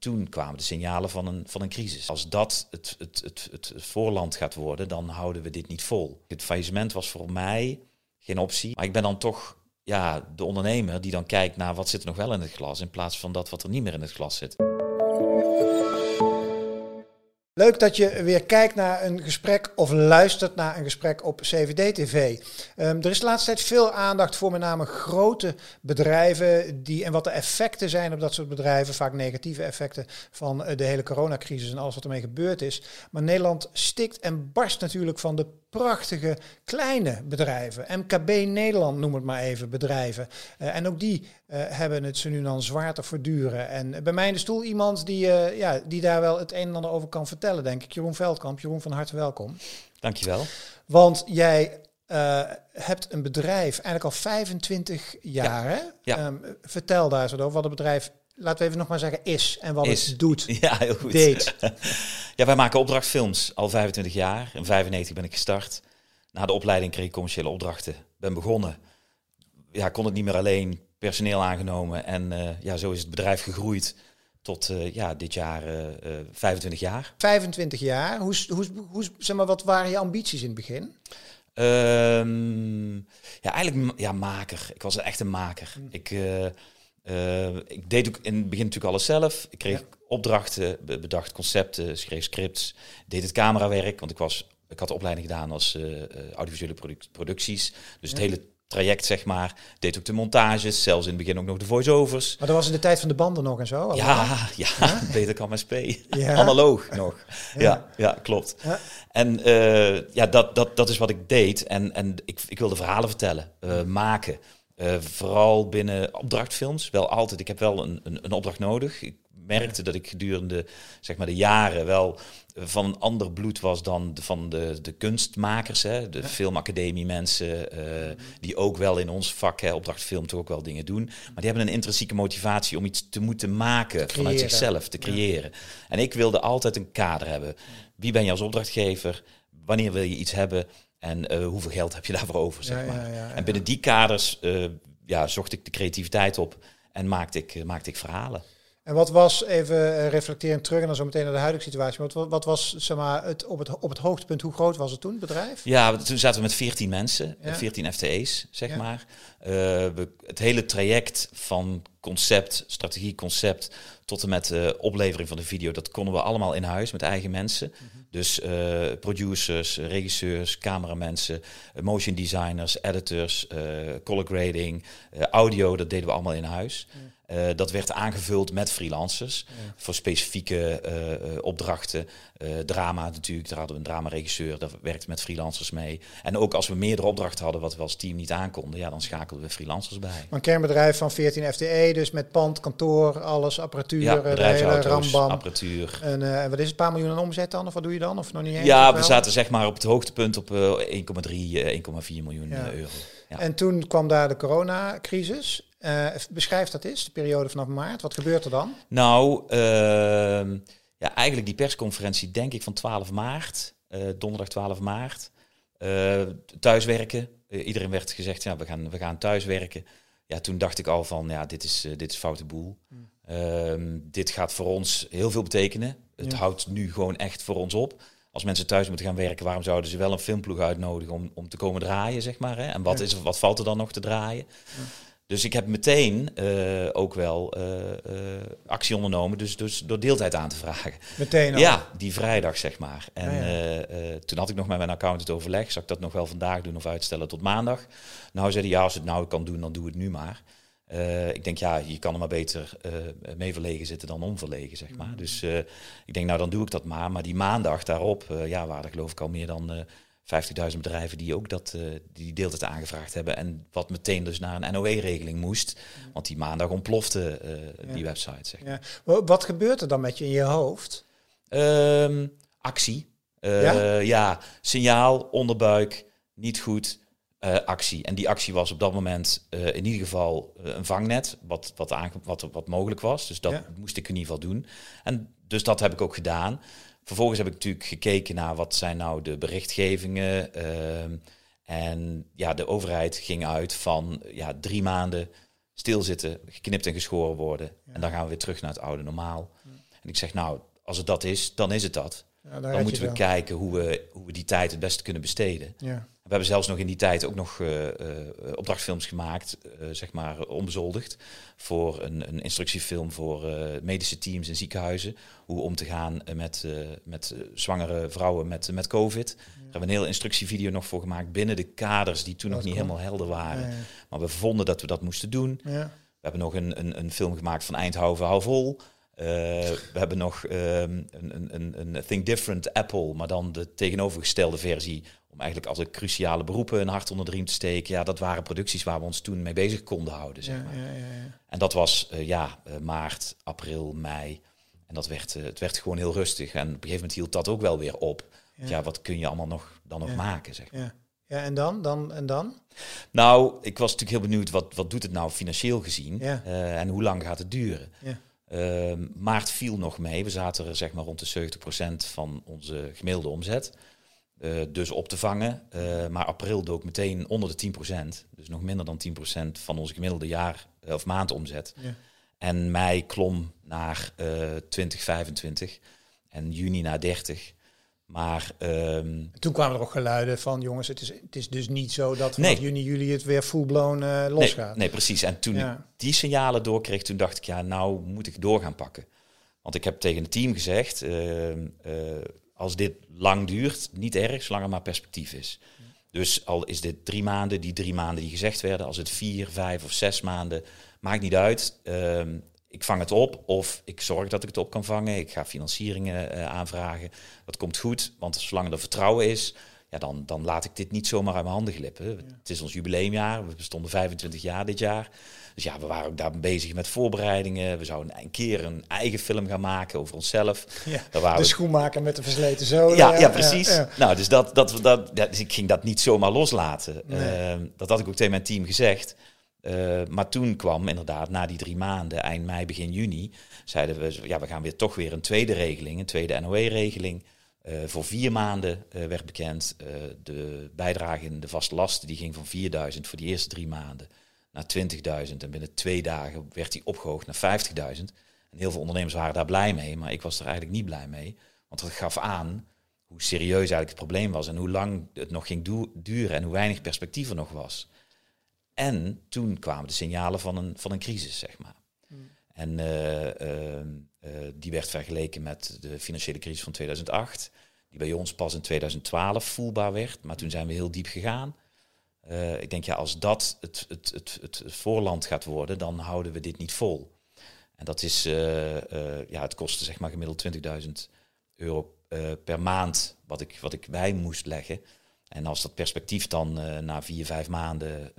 toen kwamen de signalen van een, van een crisis. Als dat het, het, het, het voorland gaat worden, dan houden we dit niet vol. Het faillissement was voor mij geen optie. Maar ik ben dan toch ja, de ondernemer die dan kijkt naar wat zit er nog wel in het glas, in plaats van dat wat er niet meer in het glas zit. Leuk dat je weer kijkt naar een gesprek of luistert naar een gesprek op CVD-TV. Ehm, er is de laatste tijd veel aandacht voor met name grote bedrijven die, en wat de effecten zijn op dat soort bedrijven, vaak negatieve effecten van eh, de hele coronacrisis en alles wat ermee gebeurd is. Maar Nederland stikt en barst natuurlijk van de prachtige kleine bedrijven. MKB Nederland, noem het maar even, bedrijven. Uh, en ook die uh, hebben het ze nu dan zwaar te verduren. En bij mij in de stoel iemand die, uh, ja, die daar wel het een en ander over kan vertellen, denk ik. Jeroen Veldkamp. Jeroen, van harte welkom. Dankjewel. Want jij hebt een bedrijf eigenlijk al 25 jaar. Ja. ja. Um, vertel daar eens over wat het bedrijf laten we even nog maar zeggen, is en wat is. het doet. Ja, heel goed. Deed. ja, wij maken opdrachtfilms al 25 jaar. In 95 ben ik gestart. Na de opleiding kreeg ik commerciële opdrachten. Ben begonnen. Ja, kon het niet meer alleen. Personeel aangenomen. En uh, ja, zo is het bedrijf gegroeid tot uh, ja, dit jaar uh, 25 jaar. 25 jaar. Hoe, hoe, hoe, zeg maar, wat waren je ambities in het begin? Um, ja, eigenlijk ja, maker. Ik was echt een maker. Mm. Ik... Uh, ik deed ook in het begin natuurlijk alles zelf. Ik kreeg ja. opdrachten, bedacht concepten, schreef scripts, deed het camerawerk, want ik, was, ik had de opleiding gedaan als uh, audiovisuele produc producties. Dus ja. het hele traject, zeg maar, deed ook de montages, zelfs in het begin ook nog de voice-overs. Maar dat was in de tijd van de banden nog en zo? Ja, ja, ja? beter kan SP. Ja. Analoog nog. Ja, ja, ja klopt. Ja. En uh, ja, dat, dat, dat is wat ik deed. En, en ik, ik wilde verhalen vertellen, uh, maken. Uh, vooral binnen opdrachtfilms. Wel altijd, ik heb wel een, een, een opdracht nodig. Ik merkte dat ik gedurende zeg maar, de jaren wel van een ander bloed was dan de, van de, de kunstmakers, hè, de ja. filmacademie mensen, uh, die ook wel in ons vak, hè, opdrachtfilm, toch ook wel dingen doen. Maar die hebben een intrinsieke motivatie om iets te moeten maken te vanuit zichzelf, te creëren. Ja. En ik wilde altijd een kader hebben. Wie ben je als opdrachtgever? Wanneer wil je iets hebben? En uh, hoeveel geld heb je daarvoor over, zeg maar. Ja, ja, ja, en binnen die kaders uh, ja, zocht ik de creativiteit op en maakte ik, uh, maakte ik verhalen. En wat was, even reflecterend terug en dan zo meteen naar de huidige situatie, wat, wat was zeg maar, het, op, het, op het hoogtepunt, hoe groot was het toen, het bedrijf? Ja, toen zaten we met 14 mensen, 14 FTE's, zeg maar. we, het hele traject van concept, strategie, concept, tot en met de oplevering van de video, dat konden we allemaal in huis met eigen mensen. Mm -hmm. Dus uh, producers, regisseurs, cameramensen, motion designers, editors, uh, color grading, audio, dat deden we allemaal in huis. Ja. Uh, dat werd aangevuld met freelancers ja. voor specifieke uh, opdrachten. Uh, drama natuurlijk, daar hadden we een dramaregisseur, dat werkte met freelancers mee. En ook als we meerdere opdrachten hadden wat we als team niet aankonden, ja, dan schakelden we freelancers bij. Een kernbedrijf van 14 FTE, dus met pand, kantoor, alles, apparatuur, ja, rambam. apparatuur. En wat is het, een paar miljoen aan omzet dan? Of wat doe je dan? Of nog niet eens? Ja, we zaten zeg maar op het hoogtepunt op 1,3, 1,4 miljoen ja. euro. Ja. En toen kwam daar de coronacrisis. Uh, beschrijf dat eens, de periode vanaf maart. Wat gebeurt er dan? Nou, uh, ja, eigenlijk die persconferentie, denk ik, van 12 maart, uh, donderdag 12 maart. thuiswerken. iedereen werd gezegd, ja, we gaan, we gaan thuiswerken. Ja, toen dacht ik al van, ja, dit is, dit is foute boel. Hmm. dit gaat voor ons heel veel betekenen. Het ja. houdt nu gewoon echt voor ons op als mensen thuis moeten gaan werken, waarom zouden ze wel een filmploeg uitnodigen om, om te komen draaien, zeg maar? Hè? En wat, ja. is, wat valt er dan nog te draaien? Ja. Dus ik heb meteen uh, ook wel uh, uh, actie ondernomen, dus, dus door deeltijd aan te vragen. Meteen al? Ja, die vrijdag zeg maar. En ja. toen had ik nog met mijn accountant overleg, zou ik dat nog wel vandaag doen of uitstellen tot maandag? Nou zei hij, ja, als het nou kan doen, dan doe het nu maar. ik denk, ja, je kan er maar beter mee verlegen zitten dan onverlegen, zeg maar. Mm. Dus ik denk, nou, dan doe ik dat maar. Maar die maandag daarop, ja, waren er geloof ik al meer dan 50.000 bedrijven die ook dat, uh, die deeltijd aangevraagd hebben. En wat meteen dus naar een NOE-regeling moest. Want die maandag ontplofte uh, ja. die website. Zeg. Ja. Wat gebeurt er dan met je in je hoofd? Um, actie. Uh, ja? ja? signaal, onderbuik, niet goed. actie. En die actie was op dat moment in ieder geval een vangnet, wat, wat, wat, wat mogelijk was. Dus dat moest ik in ieder geval doen. En dus dat heb ik ook gedaan. Vervolgens heb ik natuurlijk gekeken naar wat zijn nou de berichtgevingen. Uh, en ja, de overheid ging uit van ja, drie maanden stilzitten, geknipt en geschoren worden. Ja. En dan gaan we weer terug naar het oude normaal. Ja. En ik zeg, nou, als het dat is, dan is het dat. Dan moeten we kijken hoe we, hoe we die tijd het beste kunnen besteden. Ja. We hebben zelfs nog in die tijd ook nog uh, opdrachtfilms gemaakt, uh, zeg maar onbezoldigd, voor een, een instructiefilm voor medische teams in ziekenhuizen. Hoe om te gaan met, met zwangere vrouwen met, met COVID. Ja. Daar hebben we een hele instructievideo nog voor gemaakt binnen de kaders die toen nog niet helemaal helder waren. Maar we vonden dat we dat moesten doen. We hebben nog een, een, een film gemaakt van Eindhoven hou vol. we hebben nog um, een, een, een Think Different Apple, maar dan de tegenovergestelde versie om eigenlijk als een cruciale beroepen een hart onder de riem te steken. Ja, dat waren producties waar we ons toen mee bezig konden houden. Zeg maar. ja, ja, ja, en dat was uh, ja, uh, maart, april, mei. En dat werd, het werd gewoon heel rustig. En op een gegeven moment hield dat ook wel weer op. Ja, wat kun je allemaal nog, dan nog maken, zeg maar. Ja. Ja, en dan? dan? En dan? Nou, ik was natuurlijk heel benieuwd, wat, wat doet het nou financieel gezien? Ja. en hoe lang gaat het duren? Ja. Ehm, maart viel nog mee. We zaten er zeg maar rond de 70% van onze gemiddelde omzet. Uh, dus op te vangen. Uh, maar april dook meteen onder de 10%. Dus nog minder dan 10% van onze gemiddelde jaar- uh, of maandomzet. Ja. En mei klom naar 20, 25 en juni naar 30. Maar um, toen kwamen er ook geluiden van jongens, het is, het is dus niet zo dat vanaf nee. juni, juli het weer full-blown losgaat. Nee, nee, precies. En toen ja. ik die signalen doorkreeg, toen dacht ik, ja, nou moet ik door gaan pakken. Want ik heb tegen het team gezegd, ehm, als dit lang duurt, niet erg, zolang er maar perspectief is. Dus al is dit drie maanden, die drie maanden die gezegd werden, als het vier, vijf of zes maanden, maakt niet uit. Ehm, ik vang het op of ik zorg dat ik het op kan vangen. Ik ga financieringen uh, aanvragen. Dat komt goed, want zolang er vertrouwen is, ja, dan, dan laat ik dit niet zomaar uit mijn handen glippen. Het is ons jubileumjaar, we bestonden 25 jaar dit jaar. Dus ja, we waren ook daar bezig met voorbereidingen. We zouden een keer een eigen film gaan maken over onszelf. Ja, daar waren de schoenmaker met de versleten zolen. Ja, ja, precies. Nou, dus, dat, dat, dat, dat, dus ik ging dat niet zomaar loslaten. Nee. Uh, dat had ik ook tegen mijn team gezegd. Uh, maar toen kwam inderdaad, na die drie maanden, eind mei, begin juni, zeiden we, ja, we gaan weer toch weer een tweede regeling, een tweede NOE-regeling. Uh, voor vier maanden uh, werd bekend. De bijdrage in de vaste lasten die ging van 4000 voor die eerste drie maanden naar 20.000. En binnen twee dagen werd die opgehoogd naar 50.000. En heel veel ondernemers waren daar blij mee, maar ik was er eigenlijk niet blij mee. Want dat gaf aan hoe serieus eigenlijk het probleem was en hoe lang het nog ging duren en hoe weinig perspectief er nog was. En toen kwamen de signalen van een, van een crisis, zeg maar. Hmm. En uh, die werd vergeleken met de financiële crisis van 2008, die bij ons pas in 2012 voelbaar werd. Maar toen zijn we heel diep gegaan. Uh, ik denk, ja, als dat het, het, het, het, voorland gaat worden, dan houden we dit niet vol. En dat is, uh, uh, ja, het kostte zeg maar gemiddeld 20.000 euro per maand wat ik, wat ik bij moest leggen. En als dat perspectief dan na vier, vijf maanden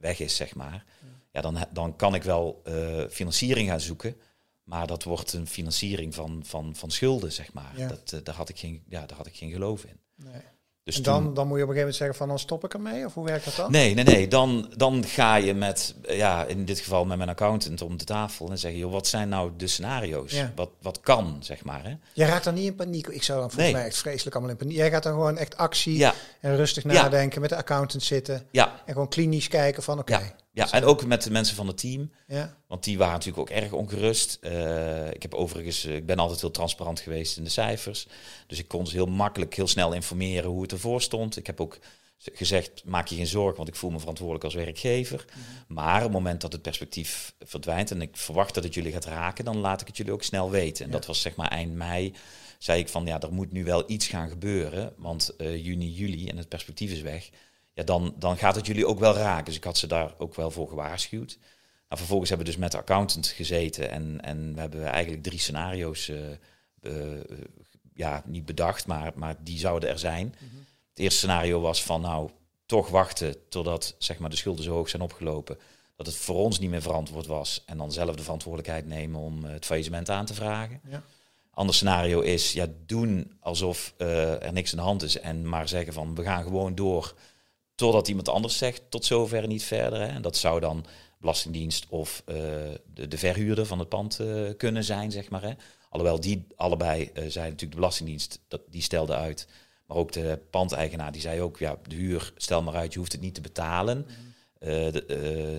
weg is, zeg maar, ja, dan, dan kan ik wel financiering gaan zoeken. Maar dat wordt een financiering van, van, van schulden, zeg maar. Ja. Dat, daar, had ik geen, ja, daar had ik geen geloof in. Nee. Dus en dan, dan moet je op een gegeven moment zeggen van dan stop ik ermee? Of hoe werkt dat dan? Nee, nee, nee. Dan, dan ga je met, ja, in dit geval met mijn accountant om de tafel en zeg je, joh, wat zijn nou de scenario's? Ja. Wat, wat kan, zeg maar. Hè? Je raakt dan niet in paniek. Ik zou dan volgens mij echt vreselijk allemaal in paniek. Jij gaat dan gewoon echt actie ja. en rustig nadenken, met de accountant zitten. En gewoon klinisch kijken van oké. Okay, ja, en ook met de mensen van het team. Ja. Want die waren natuurlijk ook erg ongerust. Uh, ik heb overigens, ik ben altijd heel transparant geweest in de cijfers. Dus ik kon ze heel makkelijk, heel snel informeren hoe het ervoor stond. Ik heb ook gezegd, maak je geen zorgen, want ik voel me verantwoordelijk als werkgever. Mhm. Maar op het moment dat het perspectief verdwijnt en ik verwacht dat het jullie gaat raken, dan laat ik het jullie ook snel weten. En dat was zeg maar eind mei, zei ik van ja, er moet nu wel iets gaan gebeuren. Want uh, juni, juli en het perspectief is weg ja, dan, dan gaat het jullie ook wel raken. Dus ik had ze daar ook wel voor gewaarschuwd. Nou, vervolgens hebben we dus met de accountant gezeten en, en we hebben eigenlijk drie scenario's uh, uh, ja, niet bedacht, maar, maar die zouden er zijn. Mhm. Het eerste scenario was van nou, toch wachten totdat zeg maar, de schulden zo hoog zijn opgelopen. Dat het voor ons niet meer verantwoord was. En dan zelf de verantwoordelijkheid nemen om het faillissement aan te vragen. Ja. Ander scenario is ja, doen alsof er niks aan de hand is. En maar zeggen van we gaan gewoon door Totdat iemand anders zegt, tot zover niet verder. Hè. En dat zou dan Belastingdienst of uh, de, de, verhuurder van het pand uh, kunnen zijn, zeg maar. Hè. Alhoewel die allebei uh, zei natuurlijk de Belastingdienst, dat, die stelde uit. Maar ook de pandeigenaar die zei ook, ja, de huur, stel maar uit, je hoeft het niet te betalen.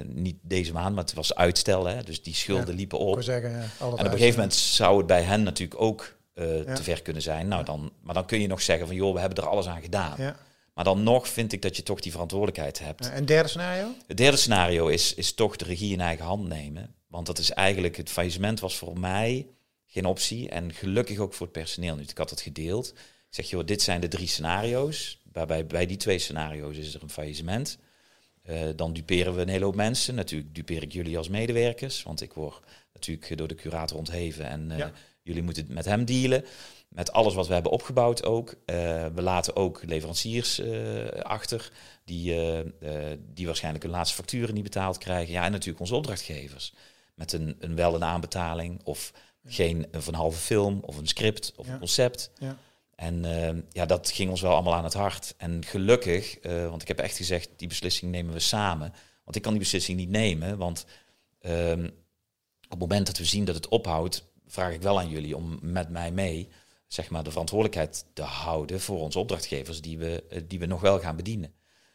niet deze maand, maar het was uitstel. Hè? Dus die schulden liepen op. Zeggen, ja, en op een gegeven moment zou het bij hen natuurlijk ook te ver kunnen zijn. Nou, dan, maar dan kun je nog zeggen van joh, we hebben er alles aan gedaan. Maar dan nog vind ik dat je toch die verantwoordelijkheid hebt. En derde scenario? Het derde scenario is, is toch de regie in eigen hand nemen. Want dat is eigenlijk, het faillissement was voor mij geen optie. En gelukkig ook voor het personeel niet. Ik had het gedeeld. Ik zeg, joh, dit zijn de drie scenario's. Waarbij bij die twee scenario's is er een faillissement. Uh, dan duperen we een hele hoop mensen. Natuurlijk dupeer ik jullie als medewerkers. Want ik word natuurlijk door de curator ontheven. En uh, jullie moeten met hem dealen. Met alles wat we hebben opgebouwd ook. Uh, we laten ook leveranciers achter. Die, die waarschijnlijk hun laatste facturen niet betaald krijgen. Ja, en natuurlijk onze opdrachtgevers. Met een, een wel een aanbetaling. Of geen van halve film of een script of een concept. Ja. En ja, dat ging ons wel allemaal aan het hart. En gelukkig, want ik heb echt gezegd, die beslissing nemen we samen. Want ik kan die beslissing niet nemen, want uh, op het moment dat we zien dat het ophoudt, vraag ik wel aan jullie om met mij mee, zeg maar, de verantwoordelijkheid te houden voor onze opdrachtgevers die we, uh, die we nog wel gaan bedienen.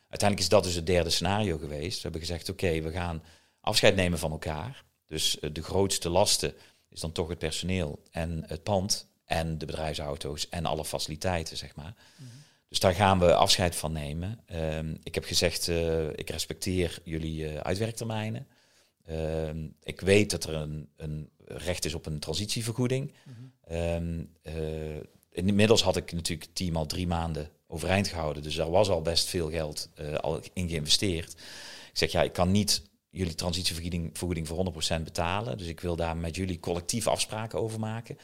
Uiteindelijk is dat dus het derde scenario geweest. We hebben gezegd, oké, we gaan afscheid nemen van elkaar. Dus de grootste lasten is dan toch het personeel en het pand en de bedrijfsauto's en alle faciliteiten, zeg maar. Mhm. Dus daar gaan we afscheid van nemen. Ehm, ik heb gezegd, uh, ik respecteer jullie uh, uitwerktermijnen. Ehm, ik weet dat er een, een, recht is op een transitievergoeding. Mm inmiddels had ik natuurlijk het team al drie maanden overeind gehouden. Dus er was al best veel geld al in geïnvesteerd. Ik zeg, ja, ik kan niet jullie transitievergoeding voor 100% betalen. Dus ik wil daar met jullie collectief afspraken over maken.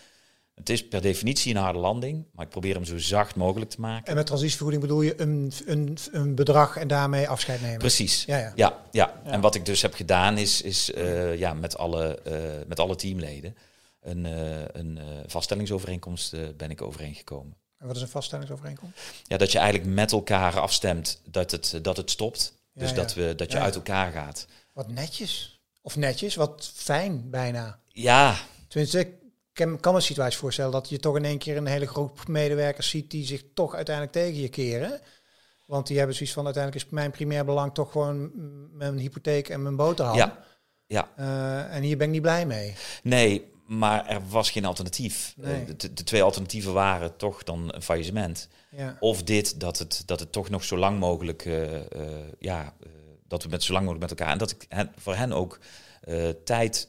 Het is per definitie een harde landing, maar ik probeer hem zo zacht mogelijk te maken. En met transitievergoeding bedoel je een, een, een bedrag en daarmee afscheid nemen? Precies. Ja, ja. ja, ja. En wat ik dus heb gedaan is, is uh, ja, met, alle, uh, met alle teamleden een, uh, een vaststellingsovereenkomst ben ik overeengekomen. En wat is een vaststellingsovereenkomst? Ja, dat je eigenlijk met elkaar afstemt dat het, dat het stopt. Dus dat, we, dat je uit elkaar gaat. Wat netjes. Of netjes, wat fijn bijna. Ja. Tenminste, ik kan, kan me een situatie voorstellen dat je toch in één keer een hele groep medewerkers ziet die zich toch uiteindelijk tegen je keren. Want die hebben zoiets van uiteindelijk is mijn primair belang toch gewoon mijn hypotheek en mijn boterham. Ja. ja. Uh, en hier ben ik niet blij mee. Nee, maar er was geen alternatief. Nee. De, de, twee alternatieven waren toch dan een faillissement. Ja. Of dit, dat het, dat het toch nog zo lang mogelijk uh, uh, ja, dat we met zo lang mogelijk met elkaar. En dat ik hen, voor hen ook tijd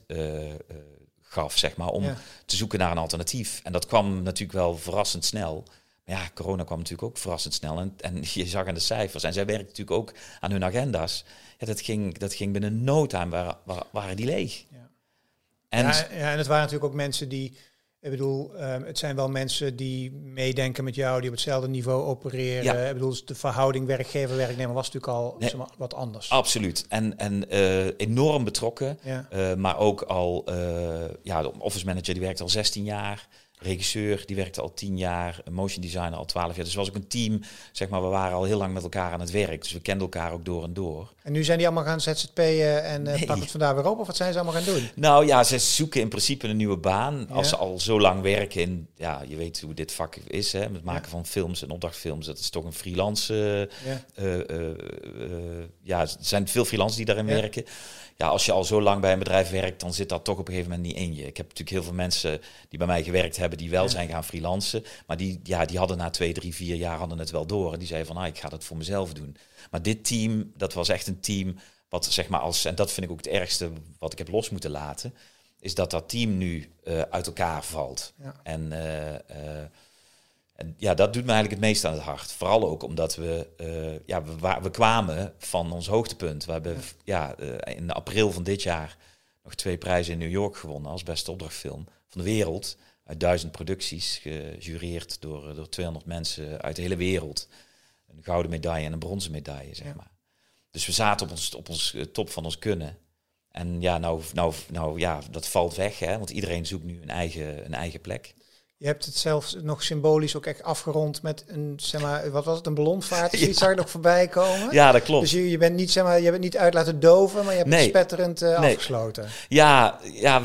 gaf, zeg maar, om te zoeken naar een alternatief. En dat kwam natuurlijk wel verrassend snel. Maar ja, corona kwam natuurlijk ook verrassend snel. En, en je zag aan de cijfers. En zij werkten natuurlijk ook aan hun agenda's. Ja, dat ging, dat ging binnen no time, waren, waren die leeg. Ja. En, ja, ja, en het waren natuurlijk ook mensen die ik bedoel, um, het zijn wel mensen die meedenken met jou, die op hetzelfde niveau opereren. Ja. Ik bedoel, de verhouding werkgever-werknemer was natuurlijk al nee, zeg maar, wat anders. Absoluut. En, en uh, enorm betrokken. Ja. Uh, maar ook al, uh, ja, de office manager die werkt al 16 jaar regisseur, die werkte al tien jaar, motion designer al twaalf jaar. Dus was ook een team, zeg maar, we waren al heel lang met elkaar aan het werk. Dus we kenden elkaar ook door en door. En nu zijn die allemaal gaan ZZP'en en uh, nee. pakken het vandaar weer op? Of wat zijn ze allemaal gaan doen? Nou ja, ze zoeken in principe een nieuwe baan. Als ze al zo lang werken in, ja, je weet hoe dit vak is, hè, met maken ja. van films en opdrachtfilms. Dat is toch een freelance, uh, ja. Uh, ja, er zijn veel freelancers die daarin werken ja, als je al zo lang bij een bedrijf werkt, dan zit dat toch op een gegeven moment niet in je. Ik heb natuurlijk heel veel mensen die bij mij gewerkt hebben, die wel zijn gaan freelancen. Maar die, ja, die hadden na twee, drie, vier jaar hadden het wel door. En die zeiden van, ah, ik ga dat voor mezelf doen. Maar dit team, dat was echt een team wat zeg maar als, en dat vind ik ook het ergste wat ik heb los moeten laten, is dat dat team nu uh, uit elkaar valt. Ja. En uh, uh, en ja, dat doet me eigenlijk het meest aan het hart. Vooral ook omdat we, uh, ja, we, we, kwamen van ons hoogtepunt. We hebben ja. uh, in april van dit jaar nog twee prijzen in New York gewonnen als beste opdrachtfilm van de wereld. Uit duizend producties, gejureerd door, door 200 mensen uit de hele wereld. Een gouden medaille en een bronzen medaille, zeg ja. maar. Dus we zaten op ons, op ons top van ons kunnen. En ja, nou, nou, nou ja, dat valt weg, hè, want iedereen zoekt nu een eigen, een eigen plek. Je hebt het zelfs nog symbolisch ook echt afgerond met een, zeg maar, wat was het, een ballonvaart? Ja. zag je nog voorbij komen. Ja, dat klopt. Dus je, je bent niet, zeg maar, je bent niet uit laten doven, maar je hebt nee. het spetterend uh, nee. afgesloten. Ja, ja,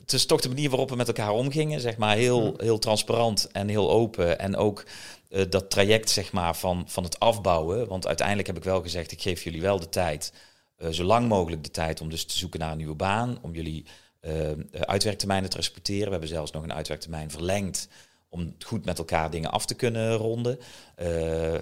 het is toch de manier waarop we met elkaar omgingen, zeg maar, heel, hmm. heel transparant en heel open. En ook uh, dat traject, zeg maar, van, van het afbouwen. Want uiteindelijk heb ik wel gezegd, ik geef jullie wel de tijd zo lang mogelijk de tijd om dus te zoeken naar een nieuwe baan, om jullie uitwerktermijnen te respecteren. We hebben zelfs nog een uitwerktermijn verlengd om goed met elkaar dingen af te kunnen ronden. Uh,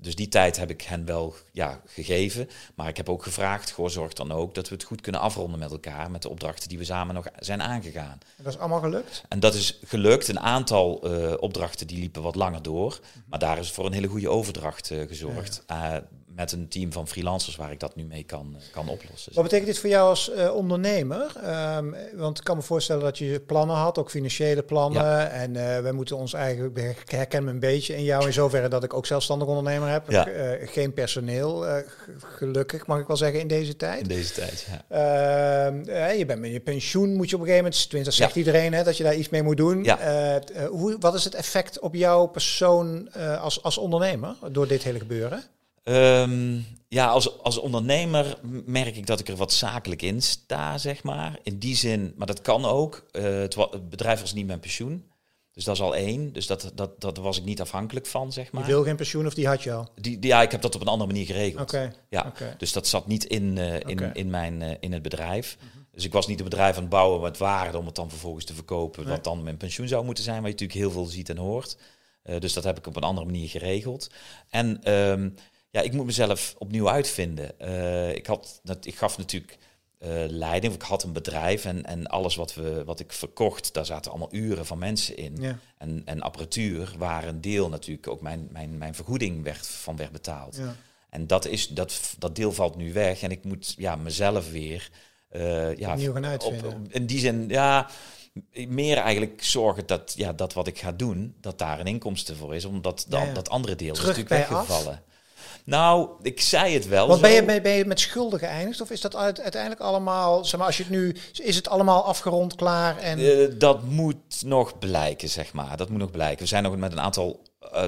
dus die tijd heb ik hen wel ja, gegeven. Maar ik heb ook gevraagd, goh, zorg dan ook dat we het goed kunnen afronden met elkaar. Met de opdrachten die we samen nog zijn aangegaan. En dat is allemaal gelukt? En dat is gelukt. Een aantal uh, opdrachten die liepen wat langer door. Maar daar is voor een hele goede overdracht gezorgd. Ja met een team van freelancers waar ik dat nu mee kan, eh, kan oplossen. Wat betekent dit voor jou als uh, ondernemer? Um, want ik kan me voorstellen dat je plannen had, ook financiële plannen. En uh, wij moeten ons eigenlijk, ik herken me een beetje in jou in zoverre dat ik ook zelfstandig ondernemer heb. Ja. Uh, geen personeel, gelukkig mag ik wel zeggen in deze tijd. In deze tijd, ja. Ehm, je bent met je pensioen, moet je op een gegeven moment, tenminste zegt ja. iedereen hè, dat je daar iets mee moet doen. Ja. hoe, wat is het effect op jouw persoon als, als ondernemer door dit hele gebeuren? Um, ja, als, als ondernemer merk ik dat ik er wat zakelijk in sta, zeg maar. In die zin, maar dat kan ook. Uh, het, het, bedrijf was niet mijn pensioen. Dus dat is al één. Dus dat, dat, dat was ik niet afhankelijk van, zeg maar. Je wil geen pensioen of die had je al? Die, die ja, ik heb dat op een andere manier geregeld. Oké. Ja, dus dat zat niet in, uh, in, in, mijn, uh, in het bedrijf. Mm -hmm. Dus ik was niet een bedrijf aan het bouwen met waarde om het dan vervolgens te verkopen. Nee. Wat dan mijn pensioen zou moeten zijn, waar je natuurlijk heel veel ziet en hoort. Dus dat heb ik op een andere manier geregeld. En... Um, ja, ik moet mezelf opnieuw uitvinden. Uh, ik, had, dat, ik gaf natuurlijk uh, leiding, ik had een bedrijf en, en alles wat, we, wat ik verkocht, daar zaten allemaal uren van mensen in. Ja. En, en apparatuur, waar een deel natuurlijk ook mijn, mijn, mijn vergoeding werd, van werd betaald. Ja. En dat, is, dat, dat deel valt nu weg en ik moet ja, mezelf weer... Uh, ja, opnieuw gaan uitvinden. Op, in die zin, ja meer eigenlijk zorgen dat, ja, dat wat ik ga doen, dat daar een inkomsten voor is. Omdat ja, ja. dat andere deel Terug is natuurlijk weggevallen. Af? Nou, ik zei het wel. Want ben je, ben je met schulden geëindigd? Of is dat uiteindelijk allemaal, zeg maar, als je het nu, is het allemaal afgerond, klaar? En... Uh, dat moet nog blijken, zeg maar. Dat moet nog blijken. We zijn nog met een aantal uh,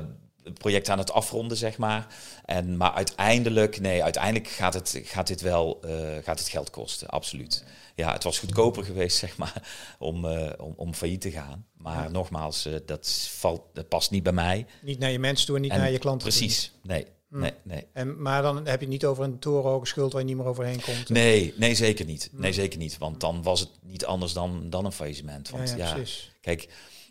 projecten aan het afronden, zeg maar. En, maar uiteindelijk, nee, uiteindelijk gaat, het, gaat dit wel uh, gaat het geld kosten, absoluut. Ja, het was goedkoper geweest, zeg maar, om, om, om failliet te gaan. Maar ja. nogmaals, dat, valt, dat past niet bij mij. Niet naar je mensen toe en niet en naar je klanten Precies, nee. Hm. Nee, nee. En, maar dan heb je het niet over een torenhoge schuld waar je niet meer overheen komt. Nee, nee, zeker niet. Nee, zeker niet. Want dan was het niet anders dan, dan een faillissement. Want ja, ja, ja kijk,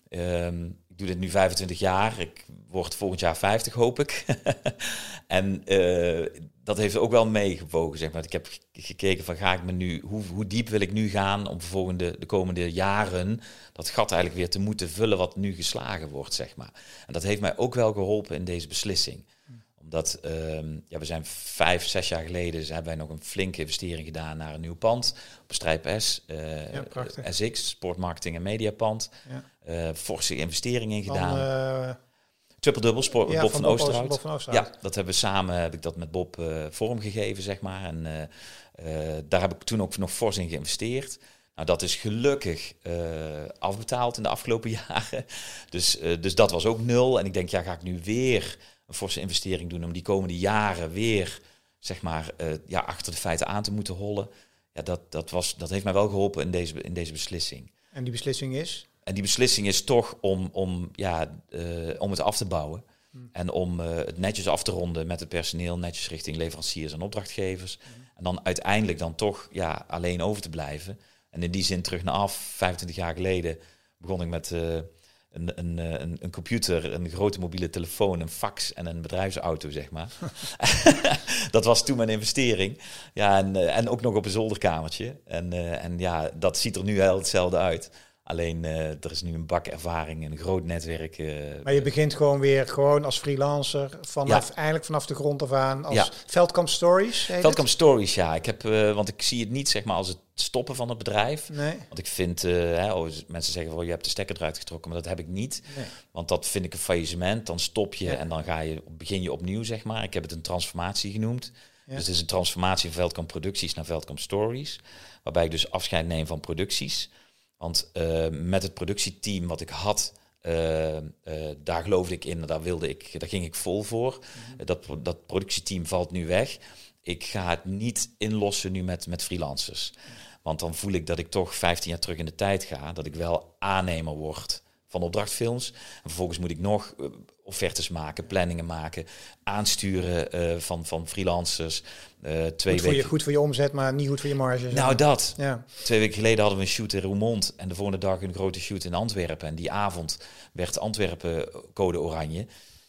um, ik doe dit nu 25 jaar. Ik word volgend jaar 50, hoop ik. en uh, dat heeft ook wel meegewogen, zeg maar. Ik heb gekeken van ga ik me nu, hoe, hoe diep wil ik nu gaan om volgende, de komende jaren dat gat eigenlijk weer te moeten vullen wat nu geslagen wordt, zeg maar. En dat heeft mij ook wel geholpen in deze beslissing omdat um, ja, we zijn vijf, zes jaar geleden dus hebben wij nog een flinke investering gedaan naar een nieuw pand. Op Strijp S, uh, ja, SX, sportmarketing en mediapand. Ja. Uh, forse investeringen in gedaan. Uh, Triple dubbel, sport, ja, Bob, van, van Oosterhout. Ja, dat hebben we samen, heb ik dat met Bob uh, vormgegeven, zeg maar. En daar heb ik toen ook nog fors in geïnvesteerd. Nou, dat is gelukkig afbetaald in de afgelopen jaren. Dus, dus dat was ook nul. En ik denk, ja, ga ik nu weer een forse investering doen om die komende jaren weer zeg maar, uh, ja, achter de feiten aan te moeten hollen. Ja, dat, dat, was, dat heeft mij wel geholpen in deze, in deze beslissing. En die beslissing is? En die beslissing is toch om, om, ja, uh, om het af te bouwen. Hmm. En om uh, het netjes af te ronden met het personeel, netjes richting leveranciers en opdrachtgevers. Hmm. En dan uiteindelijk dan toch ja, alleen over te blijven. En in die zin terug naar af, 25 jaar geleden begon ik met een, een, eh, een, een, computer, een grote mobiele telefoon, een fax en een bedrijfsauto, zeg maar. dat was toen mijn investering. Ja, en, eh, en ook nog op een zolderkamertje. En, uh, en ja, dat ziet er nu heel hetzelfde uit. Alleen uh, er is nu een bak ervaring, een groot netwerk. Uh, maar je begint gewoon weer gewoon als freelancer vanaf ja. eigenlijk vanaf de grond af aan als ja. Veldkamp Stories. Veldkamp Stories, ja. Ik heb, uh, want ik zie het niet zeg maar als het stoppen van het bedrijf. Nee. Want ik vind, hè, oh, mensen zeggen wel je hebt de stekker eruit getrokken, maar dat heb ik niet. Nee. Want dat vind ik een faillissement. Dan stop je ja. en dan ga je, begin je opnieuw zeg maar. Ik heb het een transformatie genoemd. Dus het is een transformatie van Veldkamp Producties naar Veldkamp Stories. Waarbij ik dus afscheid neem van producties. Want uh, met het productieteam wat ik had, uh, uh, daar geloofde ik in, daar, wilde ik, daar ging ik vol voor. Mm -hmm. dat, dat productieteam valt nu weg. Ik ga het niet inlossen nu met, met freelancers. Want dan voel ik dat ik toch 15 jaar terug in de tijd ga. Dat ik wel aannemer word van opdrachtfilms. En vervolgens moet ik nog offertes maken, planningen maken, aansturen uh, van, van freelancers. Uh, twee goed, voor je, goed voor je omzet, maar niet goed voor je marge. Nou, dat. Ja. Twee weken geleden hadden we een shoot in Roermond en de volgende dag een grote shoot in Antwerpen. En die avond werd Antwerpen code oranje.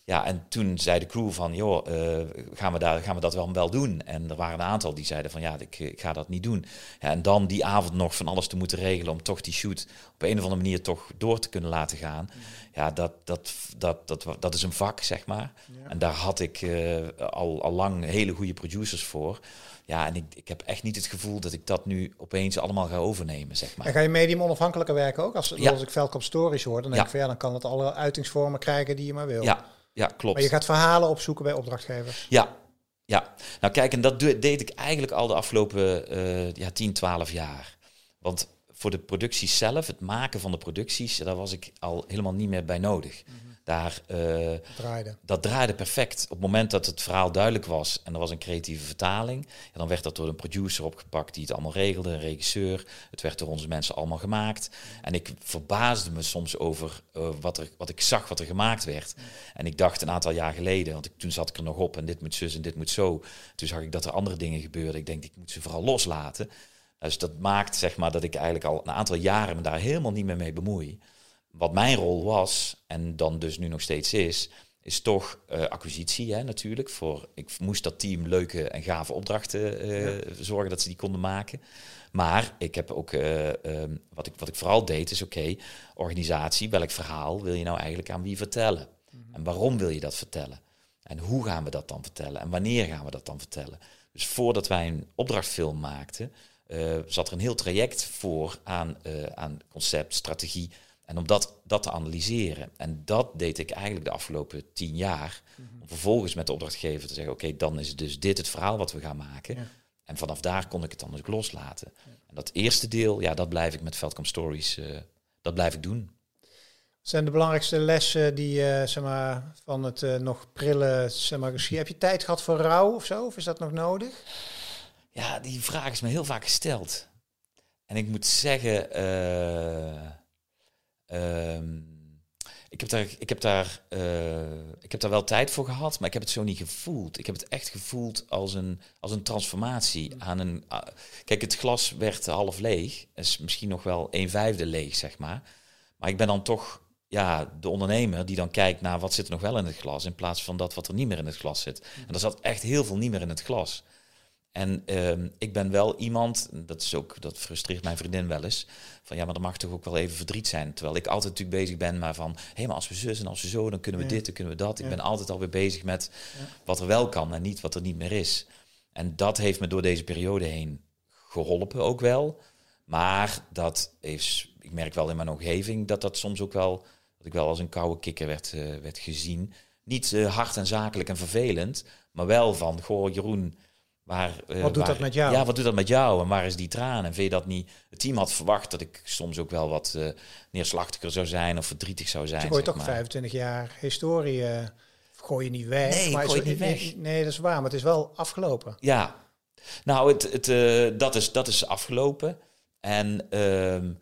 Ja, en toen zei de crew van, joh, uh, gaan, we daar, gaan we dat wel, wel doen? En er waren een aantal die zeiden van, ja, ik, ik ga dat niet doen. Ja, en dan die avond nog van alles te moeten regelen om toch die shoot op een of andere manier toch door te kunnen laten gaan. Ja, dat, dat, dat, dat, dat is een vak, zeg maar. En daar had ik uh, al, al lang hele goede producers voor. Ja, en ik, ik heb echt niet het gevoel dat ik dat nu opeens allemaal ga overnemen, zeg maar. En ga je medium onafhankelijker werken ook? Als, als ik Veldkamp Stories hoor, dan denk ik van ja, dan kan het alle uitingsvormen krijgen die je maar wil. Ja, ja, klopt. Maar je gaat verhalen opzoeken bij opdrachtgevers. Ja, ja. Nou kijk, en dat deed ik eigenlijk al de afgelopen uh, ja, 10, 12 jaar. Want voor de producties zelf, het maken van de producties, daar was ik al helemaal niet meer bij nodig. Mhm daar, uh, draaide. dat draaide perfect. Op het moment dat het verhaal duidelijk was en er was een creatieve vertaling, ja, dan werd dat door een producer opgepakt die het allemaal regelde, een regisseur. Het werd door onze mensen allemaal gemaakt. En ik verbaasde me soms over uh, wat, er, wat ik zag wat er gemaakt werd. En ik dacht een aantal jaar geleden, want ik, toen zat ik er nog op en dit moet zus en dit moet zo. Toen zag ik dat er andere dingen gebeurden. Ik denk, ik moet ze vooral loslaten. Dus dat maakt zeg maar dat ik eigenlijk al een aantal jaren me daar helemaal niet meer mee bemoei wat mijn rol was, en dan dus nu nog steeds is, is toch uh, acquisitie hè, natuurlijk. Voor, ik moest dat team leuke en gave opdrachten uh, zorgen dat ze die konden maken. Maar ik heb ook, uh, um, wat, ik, wat ik vooral deed, is oké, okay, organisatie, welk verhaal wil je nou eigenlijk aan wie vertellen? Mhm. En waarom wil je dat vertellen? En hoe gaan we dat dan vertellen? En wanneer gaan we dat dan vertellen? Dus voordat wij een opdrachtfilm maakten, zat er een heel traject voor aan, aan concept, strategie, en om dat, dat te analyseren. En dat deed ik eigenlijk de afgelopen tien jaar. Mhm. Om vervolgens met de opdrachtgever te zeggen: Oké, dan is dus dit het verhaal wat we gaan maken. En vanaf daar kon ik het dan dus loslaten. En dat eerste deel, ja, dat blijf ik met Veldkamp Stories, uh, dat blijf ik doen. Zijn de belangrijkste lessen die uh, zeg maar, van het uh, nog prille zeg maar, geschiedenis? Heb je tijd gehad voor rouw of zo? Of is dat nog nodig? Ja, die vraag is me heel vaak gesteld. En ik moet zeggen ik heb daar, ik heb daar, uh, ik heb daar wel tijd voor gehad, maar ik heb het zo niet gevoeld. Ik heb het echt gevoeld als een, als een transformatie aan een. Kijk, het glas werd half leeg. is misschien nog wel een vijfde leeg, zeg maar. Maar ik ben dan toch ja, de ondernemer die dan kijkt naar wat zit er nog wel in het glas, in plaats van dat wat er niet meer in het glas zit. En er zat echt heel veel niet meer in het glas. En ehm, ik ben wel iemand, dat is ook, dat frustreert mijn vriendin wel eens, van ja, maar er mag toch ook wel even verdriet zijn. Terwijl ik altijd natuurlijk bezig ben, maar van, hé, maar als we zus en als we zo, dan kunnen we dit, dan kunnen we dat. Ik ben altijd alweer bezig met wat er wel kan en niet wat er niet meer is. En dat heeft me door deze periode heen geholpen ook wel. Maar dat heeft, ik merk wel in mijn omgeving dat dat soms ook wel, dat ik wel als een koude kikker werd, uh, werd gezien. Niet uh, hard en zakelijk en vervelend, maar wel van, goh Jeroen, Waar, uh, wat doet dat met jou? Ja, wat doet dat met jou? En waar is die traan? En vind je dat niet... Het team had verwacht dat ik soms ook wel wat uh, neerslachtiger zou zijn of verdrietig zou zijn. Je gooit toch 25 jaar historie, uh, gooi je niet weg. Nee, maar gooi je niet weg. Nee, dat is waar, maar het is wel afgelopen. Ja, nou, het, het, dat, is, dat is afgelopen. En ehm,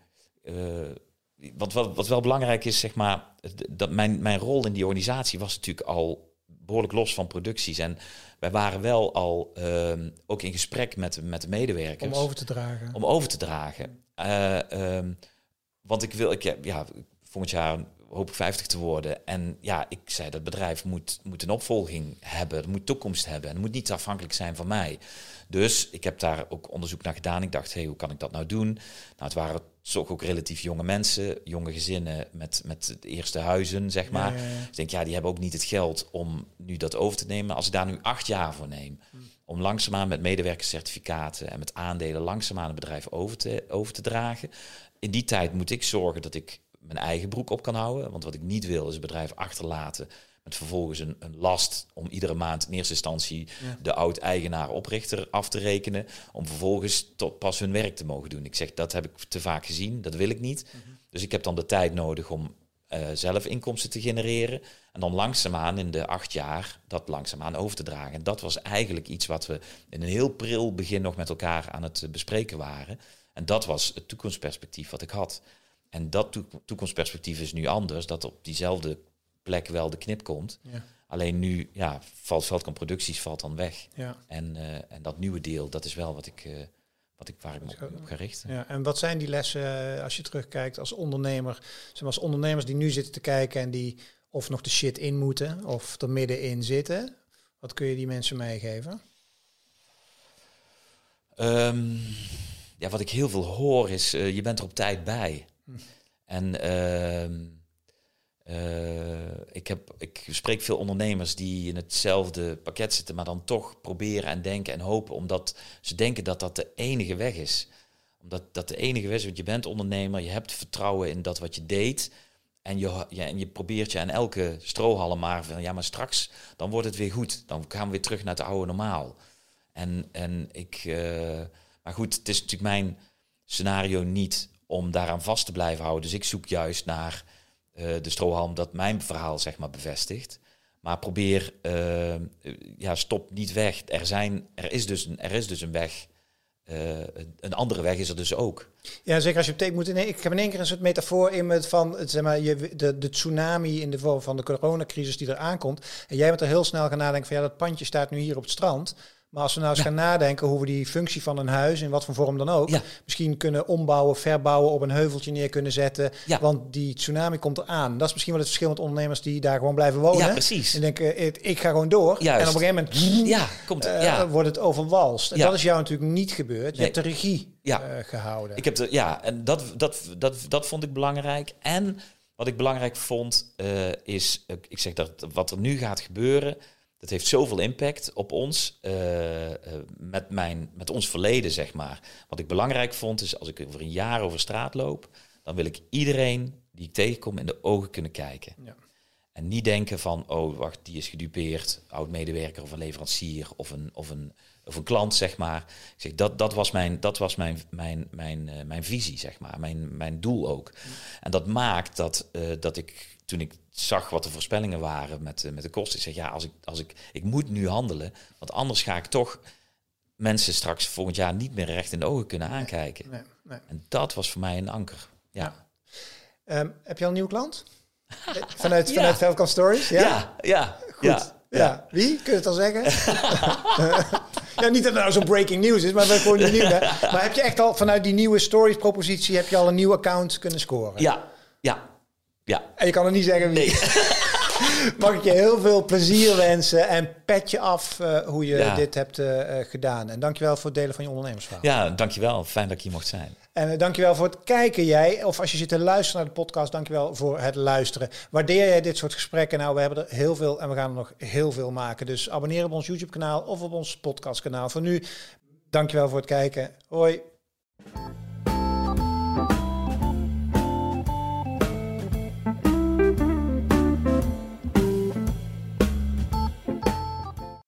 wat, wat, wat wel belangrijk is, zeg maar, dat mijn, mijn rol in die organisatie was natuurlijk al behoorlijk los van producties. En wij waren wel al uh, ook in gesprek met, met de medewerkers. Om over te dragen. Om over te dragen. Uh, want ik wil, ik, ja, volgend jaar hoop ik 50 te worden. En ja, ik zei dat bedrijf moet, moet een opvolging hebben. Het moet toekomst hebben. En het moet niet afhankelijk zijn van mij. Dus ik heb daar ook onderzoek naar gedaan. Ik dacht, hé, hey, hoe kan ik dat nou doen? Nou, het waren toch ook relatief jonge mensen, jonge gezinnen met, met de eerste huizen, zeg maar. Dus ik denk, ja, die hebben ook niet het geld om nu dat over te nemen. Als ik daar nu acht jaar voor neem, hm. om langzaamaan met medewerkerscertificaten en met aandelen langzaamaan het bedrijf over te, over te dragen. In die tijd moet ik zorgen dat ik mijn eigen broek op kan houden. Want wat ik niet wil is het bedrijf achterlaten met vervolgens een, een, last om iedere maand in eerste instantie de oud-eigenaar oprichter af te rekenen. Om vervolgens tot pas hun werk te mogen doen. Ik zeg, dat heb ik te vaak gezien, dat wil ik niet. Mhm. Dus ik heb dan de tijd nodig om uh, zelf inkomsten te genereren. En dan langzaamaan in de acht jaar dat langzaamaan over te dragen. En dat was eigenlijk iets wat we in een heel pril begin nog met elkaar aan het bespreken waren. En dat was het toekomstperspectief wat ik had. En dat toekomstperspectief is nu anders, dat op diezelfde plek wel de knip komt. Ja. Alleen nu, ja, valt Veldkamp Producties valt dan weg. Ja. En, uh, en dat nieuwe deel, dat is wel wat ik, uh, wat ik, waar ik me op, op ga richten. Ja, en wat zijn die lessen als je terugkijkt als ondernemer? Zeg als ondernemers die nu zitten te kijken en die of nog de shit in moeten of er middenin zitten. Wat kun je die mensen meegeven? Um, ja, wat ik heel veel hoor is, uh, je bent er op tijd bij. Hm. En uh, ik, heb, ik spreek veel ondernemers die in hetzelfde pakket zitten, maar dan toch proberen en denken en hopen, omdat ze denken dat dat de enige weg is. Omdat dat de enige weg is, want je bent ondernemer, je hebt vertrouwen in dat wat je deed. En je, ja, en je probeert je aan elke strohalm maar van, ja, maar straks, dan wordt het weer goed. Dan gaan we weer terug naar het oude normaal. En, en ik, uh, maar goed, het is natuurlijk mijn scenario niet om daaraan vast te blijven houden. Dus ik zoek juist naar de strohalm dat mijn verhaal zeg maar bevestigt. Maar probeer, uh, ja, stop niet weg. Er, zijn, er, is dus een, er is dus een weg. Uh, een andere weg is er dus ook. Ja, zeker als je betekent moet. Nee, ik heb in één keer een soort metafoor in met van zeg maar, je, de, de tsunami in de vorm van de coronacrisis die er aankomt. En jij bent er heel snel gaan nadenken van ja, dat pandje staat nu hier op het strand. Maar als we nou eens gaan nadenken hoe we die functie van een huis, in wat voor vorm dan ook, misschien kunnen ombouwen, verbouwen, op een heuveltje neer kunnen zetten. Ja. Want die tsunami komt eraan. Dat is misschien wel het verschil met ondernemers die daar gewoon blijven wonen. Ja, precies. En denken, ik ga gewoon door. Juist. En op een gegeven moment ja, komt het. Uh, wordt het overwalst. En dat is jou natuurlijk niet gebeurd. Je hebt de regie uh, gehouden. Ik heb de, ja, en dat, dat, dat, dat vond ik belangrijk. En wat ik belangrijk vond, uh, is, ik zeg dat wat er nu gaat gebeuren dat heeft zoveel impact op ons, uh, uh, met, mijn, met ons verleden, zeg maar. Wat ik belangrijk vond, is als ik over een jaar over straat loop, dan wil ik iedereen die ik tegenkom in de ogen kunnen kijken. Ja. En niet denken van, oh wacht, die is gedupeerd, oud-medewerker of een leverancier of een, of een, of een klant, zeg maar. Ik zeg, dat, dat was, mijn, dat was mijn, mijn, mijn, uh, mijn visie, zeg maar, mijn, mijn doel ook. En dat maakt dat, uh, dat ik, toen ik zag wat de voorspellingen waren met, uh, met de kosten, ik zeg, ja, als ik, als ik, ik moet nu handelen, want anders ga ik toch mensen straks volgend jaar niet meer recht in de ogen kunnen aankijken. Nee, nee. En dat was voor mij een anker, ja. ja. Um, heb je al een nieuwe klant? Vanuit, ja. vanuit Stories? Ja, ja, ja. Goed. Ja. Wie? Kun je het al zeggen? ja, niet dat het nou zo'n breaking news is, maar we gewoon benieuwd. Hè? Maar heb je echt al vanuit die nieuwe stories propositie, heb je al een nieuw account kunnen scoren? Ja, ja, ja. En je kan er niet zeggen wie. Nee. Mag ik je heel veel plezier wensen en pet je af uh, hoe je dit hebt uh, gedaan. En dankjewel voor het delen van je ondernemersverhaal. Ja, dankjewel. Fijn dat ik hier mocht zijn. En uh, dankjewel voor het kijken jij. Of als je zit te luisteren naar de podcast, dankjewel voor het luisteren. Waardeer jij dit soort gesprekken? Nou, we hebben er heel veel en we gaan er nog heel veel maken. Dus abonneer op ons YouTube kanaal of op ons podcast kanaal. Voor nu, dankjewel voor het kijken. Hoi.